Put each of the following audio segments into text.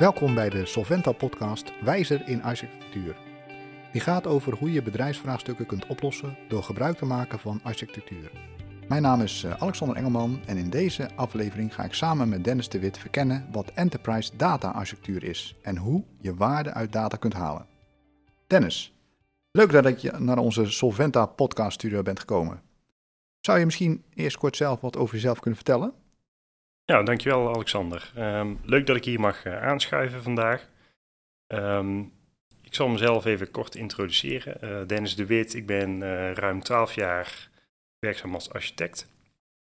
Welkom bij de Solventa podcast Wijzer in architectuur. Die gaat over hoe je bedrijfsvraagstukken kunt oplossen door gebruik te maken van architectuur. Mijn naam is eh, Alexander Engelman en in deze aflevering ga ik samen met Dennis de Wit verkennen wat enterprise data architectuur is en hoe je waarde uit data kunt halen. Dennis, leuk dat je naar onze Solventa podcast studio bent gekomen. Zou je misschien eerst kort zelf wat over jezelf kunnen vertellen? Ja, dankjewel Alexander. Um, leuk dat ik hier mag uh, aanschuiven vandaag. Um, ik zal mezelf even kort introduceren. Uh, Dennis de Wit, ik ben uh, ruim 12 jaar werkzaam als architect.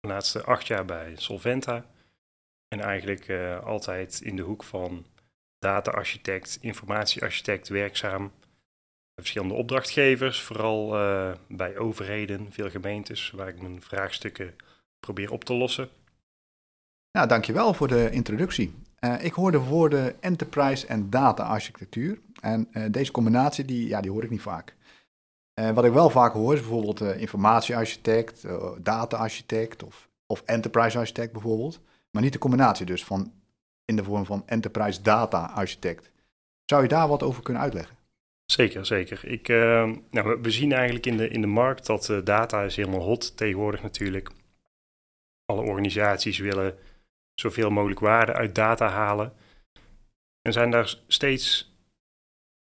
De laatste acht jaar bij Solventa. En eigenlijk altijd in de hoek van data-architect, informatiearchitect werkzaam. Verschillende opdrachtgevers, vooral bij overheden, veel gemeentes, waar ik mijn vraagstukken probeer op te lossen. Nou, dankjewel voor de introductie. Uh, ik hoor de woorden enterprise en data-architectuur. En uh, deze combinatie, die, ja, die hoor ik niet vaak. Uh, wat ik wel vaak hoor is bijvoorbeeld informatiearchitect, data-architect of, of enterprise-architect bijvoorbeeld. Maar niet de combinatie dus van in de vorm van enterprise data-architect. Zou je daar wat over kunnen uitleggen? Zeker, zeker. Ik, nou, we zien eigenlijk in de, in de markt dat data is helemaal hot tegenwoordig natuurlijk. Alle organisaties willen zoveel mogelijk waarde uit data halen. En zijn daar steeds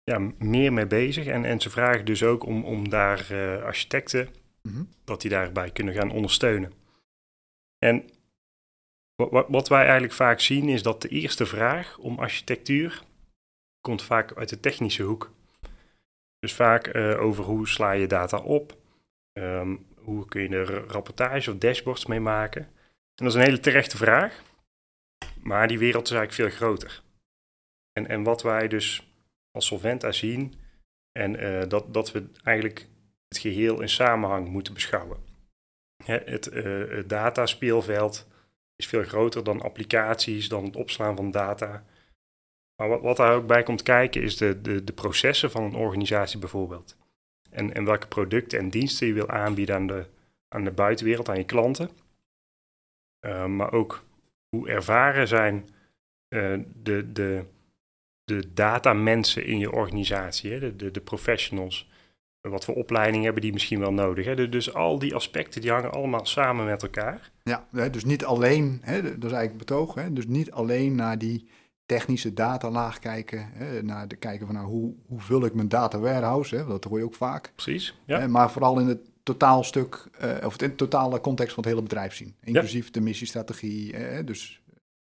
ja, meer mee bezig. En, en ze vragen dus ook om, om daar uh, architecten, mm dat die daarbij kunnen gaan ondersteunen. En wat, wat wij eigenlijk vaak zien is dat de eerste vraag om architectuur komt vaak uit de technische hoek. Dus vaak uh, over hoe sla je data op, um, hoe kun je er rapportage of dashboards mee maken. En dat is een hele terechte vraag. Maar die wereld is eigenlijk veel groter. En, en wat wij dus als Solventa zien, en uh, dat, dat we eigenlijk het geheel in samenhang moeten beschouwen. Hè, het, uh, het dataspeelveld is veel groter dan applicaties, dan het opslaan van data. Maar wat, wat daar ook bij komt kijken is de, de, de processen van een organisatie bijvoorbeeld. En, en welke producten en diensten je wil aanbieden aan de, aan de buitenwereld, aan je klanten. Uh, maar ook hoe ervaren zijn uh, de, de, de datamensen in je organisatie, hè? De, de, de, professionals. Wat voor opleiding hebben die misschien wel nodig? Hè? dus al die aspecten die hangen allemaal samen met elkaar. Ja, dus niet alleen, hè, dat is eigenlijk betoog, hè, dus niet alleen naar die technische datalaag kijken, hè, naar de kijken van nou, hoe, hoe vul ik mijn data warehouse, hè, dat hoor je ook vaak. Precies, ja. Maar vooral in het totaalstuk, uh, of het totale context van het hele bedrijf zien. Inclusief de missiestrategie. Uh, dus,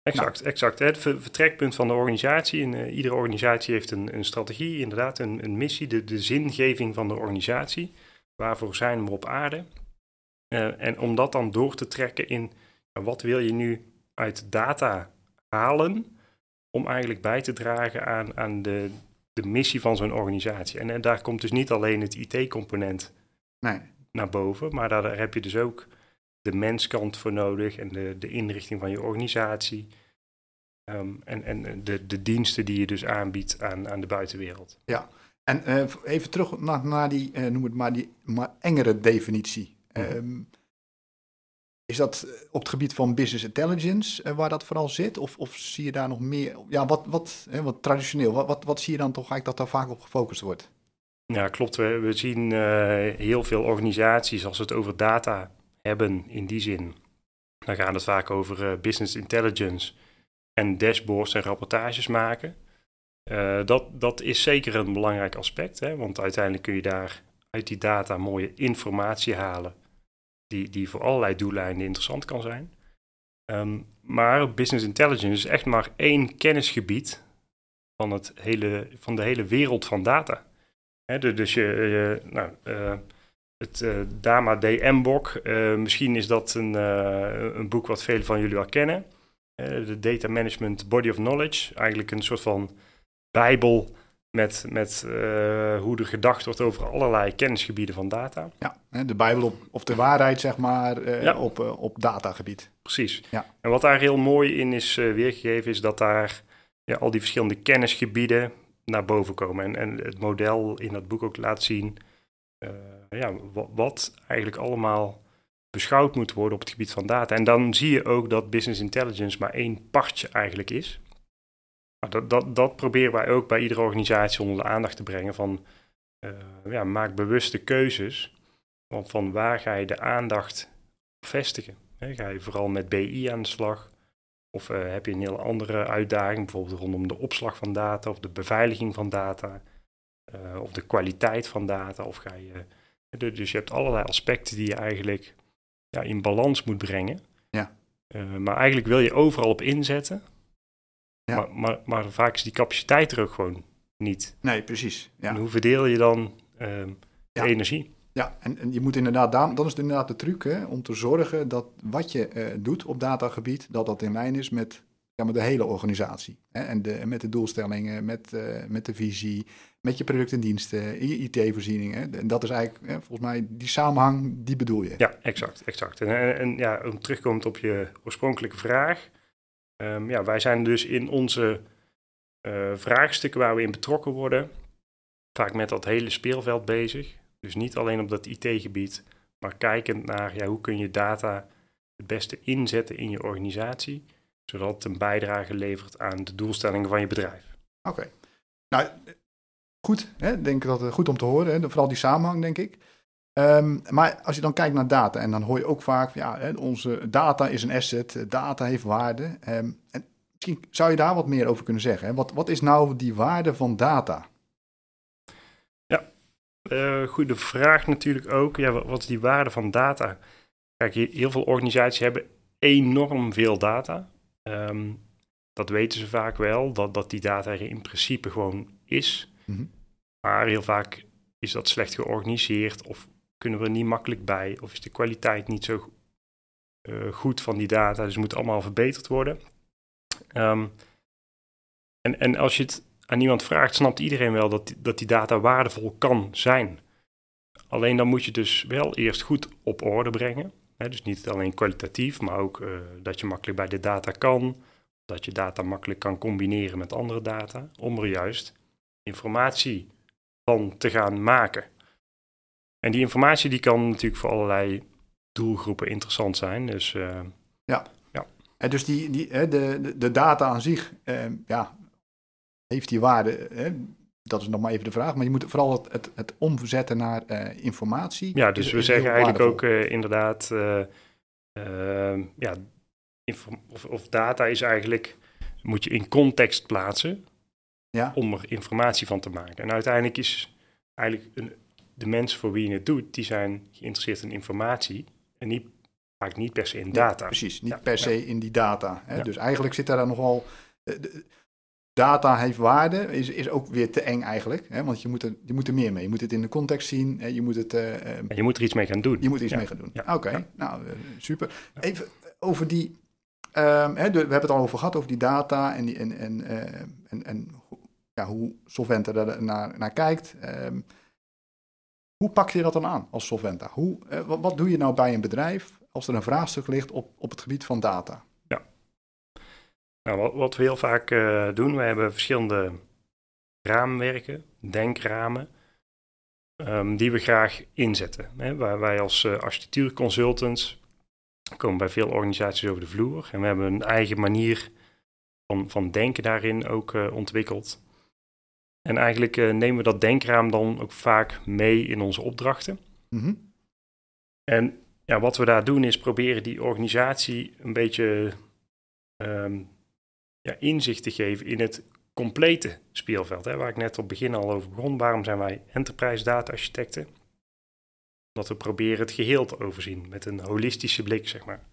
exact, nou. exact. Het vertrekpunt van de organisatie. En, uh, iedere organisatie heeft een, een strategie, inderdaad, een, een missie, de, de zingeving van de organisatie. Waarvoor zijn we op aarde? en om dat dan door te trekken in wat wil je nu uit data halen om eigenlijk bij te dragen aan, aan de, de missie van zo'n organisatie. En, en daar komt dus niet alleen het IT-component nee naar boven. Maar daar heb je dus ook de menskant voor nodig en de, de inrichting van je organisatie. Um, en en de, de diensten die je dus aanbiedt aan, aan de buitenwereld. Ja, en uh, even terug naar, naar die, uh, noem het maar, die maar engere definitie. Mm um, is dat op het gebied van business intelligence uh, waar dat vooral zit? Of, of zie je daar nog meer? Ja, wat, wat, hè, wat traditioneel, wat, wat, wat zie je dan toch eigenlijk dat daar vaak op gefocust wordt? Ja, klopt. We, zien uh, heel veel organisaties als we het over data hebben in die zin. Dan gaat het vaak over uh, business intelligence en dashboards en rapportages maken. Uh, dat, dat is zeker een belangrijk aspect, hè, want uiteindelijk kun je daar uit die data mooie informatie halen, die, die voor allerlei doeleinden interessant kan zijn. Um, maar business intelligence is echt maar één kennisgebied van, het hele, van de hele wereld van data dus je, nou, uh, het uh, Dama DM-bok, uh, eh, misschien is dat een, een boek wat velen van jullie al kennen. de Data Management Body of Knowledge, eigenlijk een soort van bijbel met, met hoe er gedacht wordt over allerlei kennisgebieden van data. Ja, de bijbel op, of de waarheid, zeg maar, ja. op, op datagebied. Precies. Ja. En wat daar heel mooi in is weergegeven, is dat daar ja, al die verschillende kennisgebieden, naar boven komen. En, en het model in dat boek ook laat zien uh, ja, wat, wat, eigenlijk allemaal beschouwd moet worden op het gebied van data. En dan zie je ook dat business intelligence maar één partje eigenlijk is. Maar dat, dat, dat proberen wij ook bij iedere organisatie onder de aandacht te brengen van uh, ja, maak bewuste keuzes. Want van waar ga je de aandacht vestigen? ga je vooral met BI aan de slag? Of uh, heb je een heel andere uitdaging, bijvoorbeeld rondom de opslag van data of de beveiliging van data? Uh, of de kwaliteit van data? Of ga je, dus je hebt allerlei aspecten die je eigenlijk ja, in balans moet brengen. Ja. maar eigenlijk wil je overal op inzetten. Ja. Maar, maar, maar vaak is die capaciteit er ook gewoon niet. Nee, precies. Ja. En hoe verdeel je dan uh, de energie? Ja, en, je moet inderdaad, dan is het inderdaad de truc hè, om te zorgen dat wat je uh, doet op datagebied, dat dat in lijn is met, ja, met de hele organisatie. Hè, en de, met de doelstellingen, met, uh, met de visie, met je producten en diensten, je IT-voorzieningen. En dat is eigenlijk, hè, volgens mij, die samenhang, die bedoel je. Ja, exact, exact. En, en, ja, om terugkomt op je oorspronkelijke vraag. Um, ja, wij zijn dus in onze uh, vraagstukken waar we in betrokken worden, vaak met dat hele speelveld bezig. Dus niet alleen op dat IT-gebied, maar kijkend naar ja, hoe kun je data het beste inzetten in je organisatie, zodat het een bijdrage levert aan de doelstellingen van je bedrijf. Oké. Nou, goed. Hè? Denk dat het goed om te horen. Hè? Vooral die samenhang, denk ik. Um, maar als je dan kijkt naar data, en dan hoor je ook vaak, ja, hè, onze data is een asset, data heeft waarde. Um, en misschien zou je daar wat meer over kunnen zeggen. Hè? Wat, wat is nou die waarde van data? Uh, goede vraag natuurlijk ook. Ja, wat is die waarde van data? Kijk, heel veel organisaties hebben enorm veel data. Um, dat weten ze vaak wel, dat, dat die data er in principe gewoon is. Mm -hmm. Maar heel vaak is dat slecht georganiseerd of kunnen we er niet makkelijk bij of is de kwaliteit niet zo uh, goed van die data. Dus het moet allemaal verbeterd worden. Um, en, en als je het aan iemand vraagt, snapt iedereen wel dat, dat die data waardevol kan zijn. Alleen dan moet je dus wel eerst goed op orde brengen. Hè, dus niet alleen kwalitatief, maar ook uh, dat je makkelijk bij de data kan. Dat je data makkelijk kan combineren met andere data. Om er juist informatie van te gaan maken. En die informatie die kan natuurlijk voor allerlei doelgroepen interessant zijn. Dus uh, ja. En dus die, die, de, de data aan zich, eh, ja, heeft die waarde? Hè? Dat is nog maar even de vraag. Maar je moet vooral het, het, het omzetten naar uh, informatie. Ja, dus we zeggen eigenlijk ook uh, inderdaad, uh, ja, of, of, data is eigenlijk, moet je in context plaatsen ja. om er informatie van te maken. En uiteindelijk is eigenlijk een, de mensen voor wie je het doet, die zijn geïnteresseerd in informatie en niet vaak niet per se in data. precies, niet per se in die data. Hè? Dus eigenlijk zit daar nogal. Eh, data heeft waarde, is, is ook weer te eng eigenlijk. Hè? Want je moet, er, je moet er meer mee. Je moet het in de context zien. Hè? Je, moet het, uh, je moet er iets mee gaan doen. Je moet er iets mee gaan doen. Oké, nou super. Even over die. Um, hè, we hebben het al over gehad, over die data en, die, en, en, uh, en, en ja, hoe Solventa er naar, naar kijkt. Um, hoe pak je dat dan aan als Solventa? Hoe, wat, wat, doe je nou bij een bedrijf als er een vraagstuk ligt op, op het gebied van data? Nou, wat, wat we heel vaak uh, doen, we hebben verschillende raamwerken, denkramen, um, die we graag inzetten. Hè, waar wij als uh, architectuurconsultants komen bij veel organisaties over de vloer. En we hebben een eigen manier van, van denken daarin ook uh, ontwikkeld. En eigenlijk nemen we dat denkraam dan ook vaak mee in onze opdrachten. Mm -hmm. En ja, wat we daar doen is proberen die organisatie een beetje um, ja, inzicht te geven in het complete speelveld. Hè, waar ik net op het begin al over begon. Waarom zijn wij enterprise data architecten? Dat we proberen het geheel te overzien met een holistische blik, zeg maar.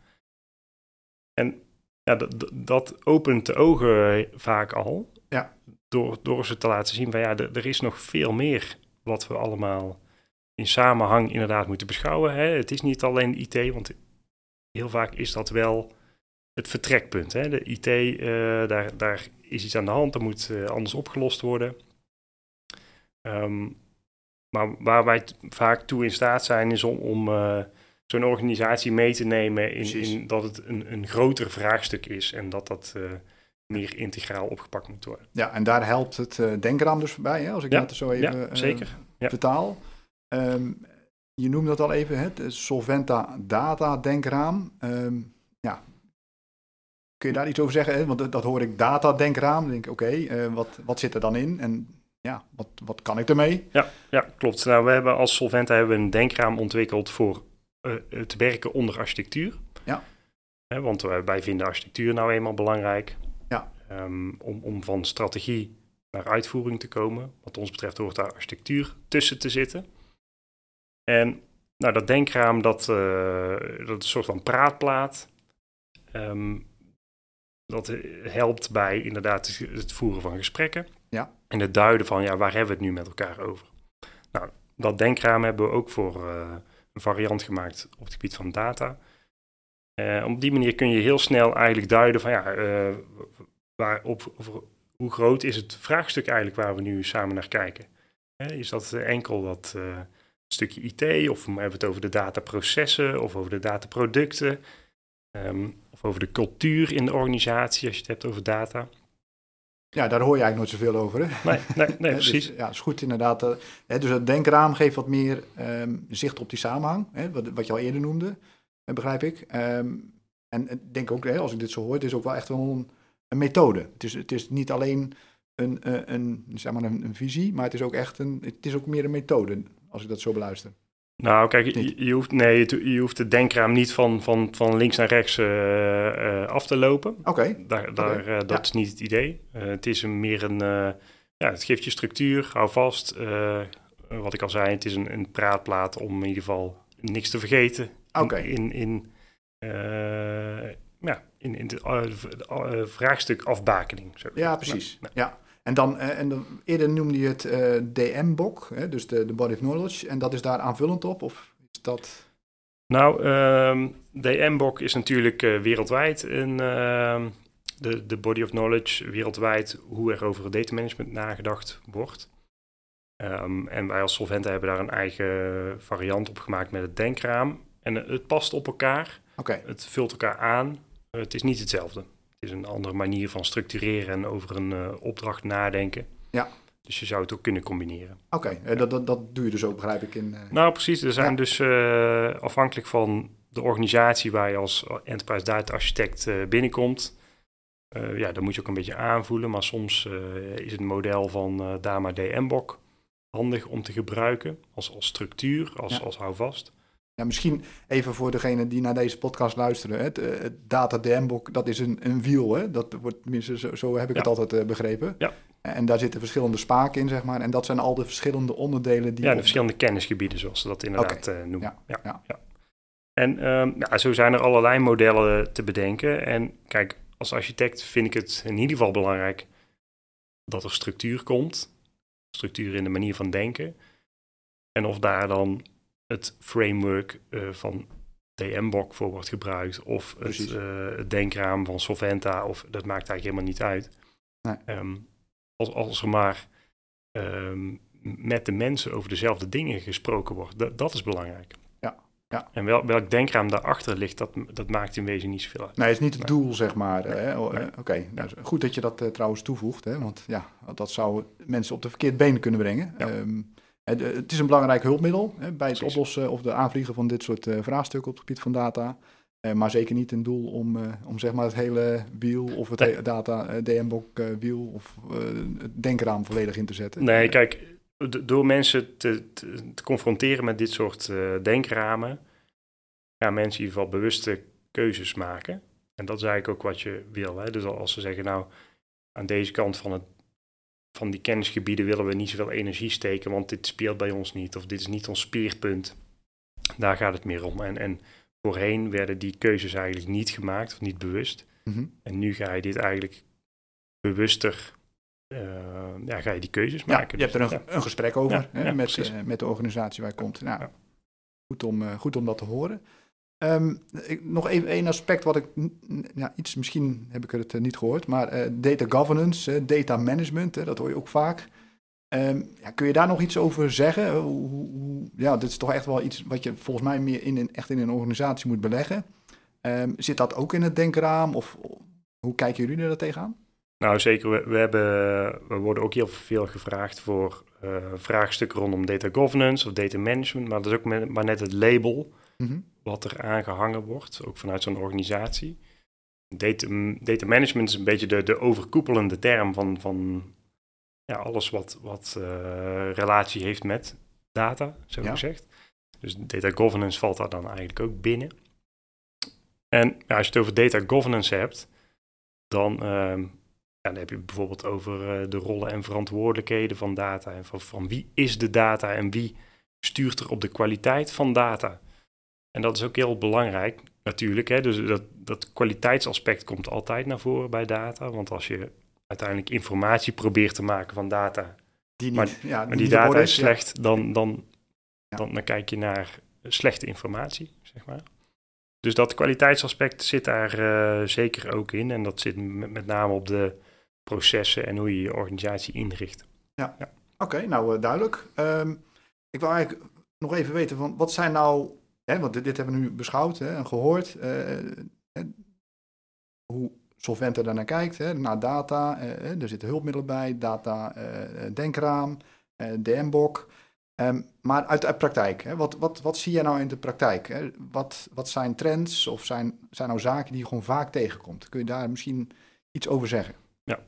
En ja, dat, dat opent de ogen vaak al. Ja. Door, door ze te laten zien van ja, er is nog veel meer wat we allemaal in samenhang inderdaad moeten beschouwen. Hè. Het is niet alleen IT, want heel vaak is dat wel het vertrekpunt. Hè. De IT, uh, daar, daar is iets aan de hand, dat moet uh, anders opgelost worden. Um, maar waar wij vaak toe in staat zijn, is om, om uh, zo'n organisatie mee te nemen in, in, dat het een, een groter vraagstuk is en dat dat meer integraal opgepakt moet worden. Ja, en daar helpt het denkraam dus bij, hè, als ik ja, dat zo even ja, zeker. Vertaal. Um, je noemde dat al even, het Solventa Data Denkraam. Um, ja, kun je daar iets over zeggen? Want dat, hoor ik data denkraam. Dan denk ik, oké, wat, wat zit er dan in? En ja, wat, wat kan ik ermee? Ja, ja, klopt. Nou, we hebben als Solventa hebben we een denkraam ontwikkeld voor het werken onder architectuur. Ja. want wij vinden architectuur nou eenmaal belangrijk. Ja. Ehm, om, om van strategie naar uitvoering te komen. Wat ons betreft hoort daar architectuur tussen te zitten. En nou, dat denkraam, dat, uh, dat is een soort van praatplaat. Ehm, dat helpt bij inderdaad het voeren van gesprekken. Ja. En het duiden van, ja, waar hebben we het nu met elkaar over? Nou, dat denkraam hebben we ook voor uh, een variant gemaakt op het gebied van data. Uh, op die manier kun je heel snel eigenlijk duiden van, ja, waar, op, hoe groot is het vraagstuk eigenlijk waar we nu samen naar kijken? is dat enkel dat stukje IT, of hebben we het over de dataprocessen, of over de dataproducten, um, of over de cultuur in de organisatie, als je het hebt over data. Ja, daar hoor je eigenlijk nooit zoveel over. Hè? Nee, nee, nee dus, precies. ja, dat is goed inderdaad. Uh, dus het denkraam geeft wat meer um, zicht op die samenhang, hè, wat, wat je al eerder noemde, begrijp ik. Um, en ik denk ook, hè, als ik dit zo hoor, het is ook wel echt wel een, een methode. Het is, het is niet alleen een, een, een, zeg maar een, een, visie, maar het is ook echt een, het is ook meer een methode als ik dat zo beluister. Nou, kijk, je, je, hoeft, nee, je, hoeft de denkraam niet van, van, van links naar rechts uh, af te lopen. Oké. Daar, daar, uh, dat is niet het idee. het is een, meer een, ja, het geeft je structuur, hou vast. wat ik al zei, het is een, een praatplaat om in ieder geval niks te vergeten. Oké. In, in, ja, in, in het vraagstuk afbakening. Zo. Ja, precies. ja. En dan, uh, en dan, eerder noemde je het eh, DM-bok, dus de, de Body of Knowledge. En dat is daar aanvullend op? Of is dat... Nou, um, DM-bok is natuurlijk uh, wereldwijd een, ehm, de, de Body of Knowledge wereldwijd hoe er over data management nagedacht wordt. Um, en wij als Solventa hebben daar een eigen variant op gemaakt met het denkraam. En het past op elkaar. Okay. Het vult elkaar aan. het is niet hetzelfde is een andere manier van structureren en over een uh, opdracht nadenken. Ja. Dus je zou het ook kunnen combineren. Oké, okay. ja. dat, dat, dat doe je dus ook, begrijp ik. In, uh... Nou, precies. Er zijn ja. dus uh, afhankelijk van de organisatie waar je als enterprise data architect binnenkomt. ja, dan moet je ook een beetje aanvoelen. Maar soms is het model van Dama DMBOK handig om te gebruiken als, als structuur, als, ja. als houvast. Ja, misschien even voor degene die naar deze podcast luisteren. Het, uh, het data DM-book, dat is een, een wiel. Hè? Dat wordt, tenminste, zo, zo heb ik ja. het altijd uh, begrepen. Ja. En daar zitten verschillende spaken in, zeg maar. En dat zijn al de verschillende onderdelen die... Ja, de verschillende kennisgebieden, zoals ze dat inderdaad okay. uh, noemen. Ja. Ja. ja. En um, ja, zo zijn er allerlei modellen te bedenken. En kijk, als architect vind ik het in ieder geval belangrijk dat er structuur komt. Structuur in de manier van denken. En of daar dan het framework uh, van DM-bok voor wordt gebruikt. Of het, uh, het, denkraam van Solventa. Of dat maakt eigenlijk helemaal niet uit. Nee. Um, als, als er maar um, met de mensen over dezelfde dingen gesproken wordt. Dat, dat is belangrijk. Ja. Ja. En wel, welk denkraam daarachter ligt, dat, dat maakt in wezen niet zoveel uit. Nee, het is niet het doel, zeg maar. Nee. Uh, Oké, okay. nou, goed dat je dat uh, trouwens toevoegt. Hè? Want ja, dat zou mensen op de verkeerde been kunnen brengen. Ja. Um, het is een belangrijk hulpmiddel hè, bij het Precies. oplossen of de aanvliegen van dit soort uh, vraagstukken op het gebied van data. Uh, maar zeker niet een doel om, uh, om zeg maar het hele wiel of het nee. data DM-bok wiel of het denkraam volledig in te zetten. Nee, kijk, door mensen te, te, te, confronteren met dit soort denkramen, gaan mensen in ieder geval bewuste keuzes maken. En dat is eigenlijk ook wat je wil. Hè? Dus als ze zeggen, nou, aan deze kant van het van die kennisgebieden willen we niet zoveel energie steken, want dit speelt bij ons niet, of dit is niet ons speerpunt. Daar gaat het meer om. En, en voorheen werden die keuzes eigenlijk niet gemaakt, of niet bewust. Mm -hmm. En nu ga je dit eigenlijk bewuster, uh, ja, ga je die keuzes maken. Ja, je hebt er een, dus, een gesprek over hè, met, uh, met de organisatie waar je komt. Nou, goed, om, uh, goed om dat te horen. Um, ik, nog even één aspect wat ik, ja, iets, misschien heb ik het niet gehoord, maar uh, data governance, uh, data management, dat hoor je ook vaak. Um, ja, kun je daar nog iets over zeggen? Hoe, hoe, ja, dit is toch echt wel iets wat je volgens mij meer in echt in een organisatie moet beleggen. Um, zit dat ook in het denkraam of hoe kijken jullie er tegenaan? Nou, zeker. We, we, hebben, we worden ook heel veel gevraagd voor vraagstukken rondom data governance of data management, maar dat is ook maar net het label mm -hmm. Wat er aangehangen wordt, ook vanuit zo'n organisatie. Data, data management is een beetje de, de overkoepelende term van, van ja, alles wat, wat uh, relatie heeft met data, zo ja. gezegd. Dus data governance valt daar dan eigenlijk ook binnen. En ja, als je het over data governance hebt, dan, uh, ja, dan heb je bijvoorbeeld over uh, de rollen en verantwoordelijkheden van data. En van, van wie is de data en wie stuurt er op de kwaliteit van data. En dat is ook heel belangrijk natuurlijk. Hè? Dus dat, dat kwaliteitsaspect komt altijd naar voren bij data. Want als je uiteindelijk informatie probeert te maken van data, die niet, maar, ja, maar die data is slecht, dan, dan, dan, dan kijk je naar slechte informatie, zeg maar. Dus dat kwaliteitsaspect zit daar uh, zeker ook in. En dat zit met, met, name op de processen en hoe je je organisatie inricht. Ja, ja. oké, nou uh, duidelijk. Um, ik wil eigenlijk nog even weten, van, wat zijn nou, want dit, hebben we nu beschouwd hè, en gehoord, uh, hoe Solvente daarnaar kijkt, hè, naar data, er zitten hulpmiddelen bij, data denkraam, DMBOK. Um, maar uit de praktijk, hè, wat, wat, wat zie je nou in de praktijk? Hè? Wat, wat zijn trends of zijn, zijn nou zaken die je gewoon vaak tegenkomt? Kun je daar misschien iets over zeggen? Ja.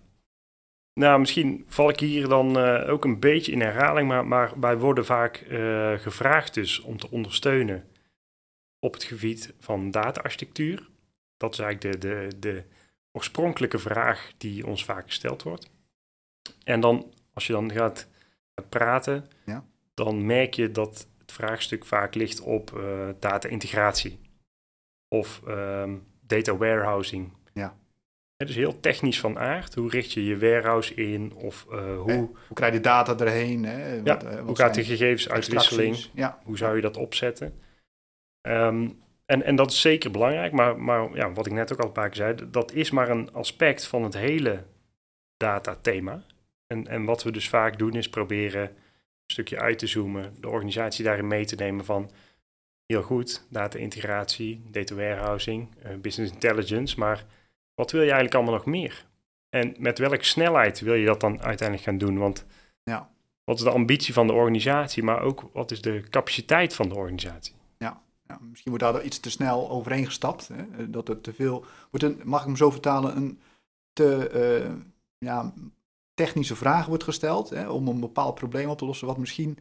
Nou, misschien val ik hier dan ook een beetje in herhaling, maar, maar wij worden vaak gevraagd dus om te ondersteunen op het gebied van data-architectuur. Dat is eigenlijk de, de, de oorspronkelijke vraag die ons vaak gesteld wordt. En dan, als je dan gaat praten, ja dan merk je dat het vraagstuk vaak ligt op uh, data-integratie of um, data warehousing. Ja. Het is heel technisch van aard. Hoe richt je je warehouse in? Of uh, hoe, hoe krijg je data erheen? Hè? Ja, wat, uh, wat hoe gaat de gegevensuitwisseling? Ja. Hoe zou je dat opzetten? Um, en, en dat is zeker belangrijk, maar, maar ja, wat ik net ook al een paar keer zei, dat is maar een aspect van het hele datathema. En, en wat we dus vaak doen is proberen stukje uit te zoomen, de organisatie daarin mee te nemen van heel goed, data-integratie, data warehousing, uh, business intelligence, maar wat wil je eigenlijk allemaal nog meer? En met welke snelheid wil je dat dan uiteindelijk gaan doen? Want ja. wat is de ambitie van de organisatie, maar ook wat is de capaciteit van de organisatie? Ja, ja misschien wordt daar iets te snel overheen gestapt. Hè? Eh, dat het te veel wordt. Een, mag ik hem zo vertalen? Een te uh, ja, technische vraag wordt gesteld hè, om een bepaald probleem op te lossen, wat misschien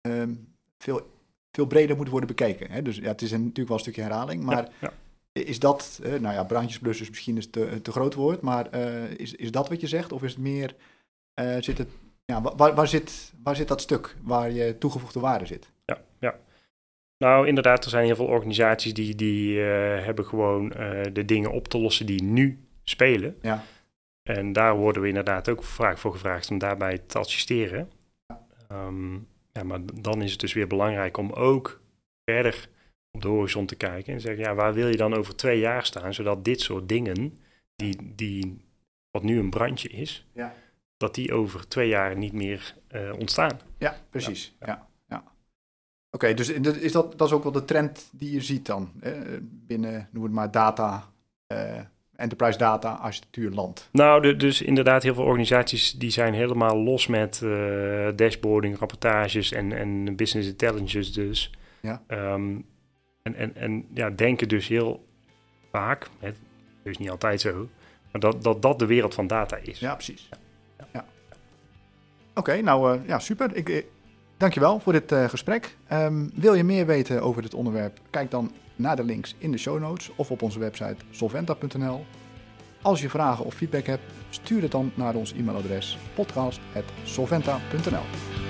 um, veel, veel breder moet worden bekeken. Hè. Dus ja, het is een, natuurlijk wel een stukje herhaling, maar ja, ja. is dat, uh, nou ja, brandjesblussers misschien is te, te groot woord, maar is, is dat wat je zegt? Of is het meer, zit het, ja, waar, waar, zit, waar zit dat stuk waar je toegevoegde waarde zit? Nou, inderdaad, er zijn heel veel organisaties die, die hebben gewoon de dingen op te lossen die nu spelen. Ja. En daar worden we inderdaad ook vaak voor gevraagd om daarbij te assisteren. Um, ja, maar dan is het dus weer belangrijk om ook verder op de horizon te kijken en zeggen, ja, waar wil je dan over twee jaar staan, zodat dit soort dingen, die, die wat nu een brandje is, ja. dat die over twee jaar niet meer uh, ontstaan. Ja, precies. Ja, ja. Oké, okay, dus is dat, dat is ook wel de trend die je ziet dan binnen, noem het maar, data. Uh, enterprise data architectuur land? Nou, de, dus inderdaad, heel veel organisaties die zijn helemaal los met uh, dashboarding, rapportages en, en business intelligence dus. Ja. Um, en, en, en ja, denken dus heel vaak, het is niet altijd zo, maar dat, dat dat de wereld van data is. Ja, precies. Ja. ja. ja. Oké, okay, nou uh, ja, super. Ik, uh, dankjewel voor dit uh, gesprek. Um, wil je meer weten over dit onderwerp? Kijk dan naar de links in de show notes of op onze website solventa.nl. Als je vragen of feedback hebt, stuur het dan naar ons e-mailadres podcast.solventa.nl.